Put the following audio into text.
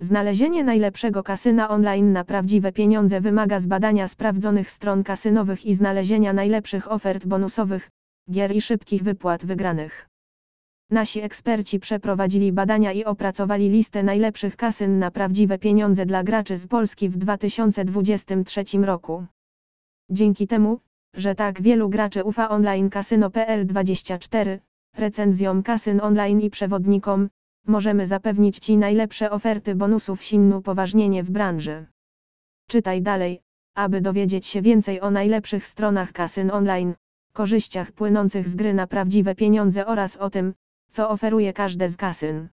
Znalezienie najlepszego kasyna online na prawdziwe pieniądze wymaga zbadania sprawdzonych stron kasynowych i znalezienia najlepszych ofert bonusowych, gier i szybkich wypłat wygranych. Nasi eksperci przeprowadzili badania i opracowali listę najlepszych kasyn na prawdziwe pieniądze dla graczy z Polski w 2023 roku. Dzięki temu, że tak wielu graczy ufa online kasyno.pl24, recenzjom kasyn online i przewodnikom, możemy zapewnić Ci najlepsze oferty bonusów sinnu poważnienie w branży. Czytaj dalej, aby dowiedzieć się więcej o najlepszych stronach kasyn online, korzyściach płynących z gry na prawdziwe pieniądze oraz o tym, co oferuje każde z kasyn.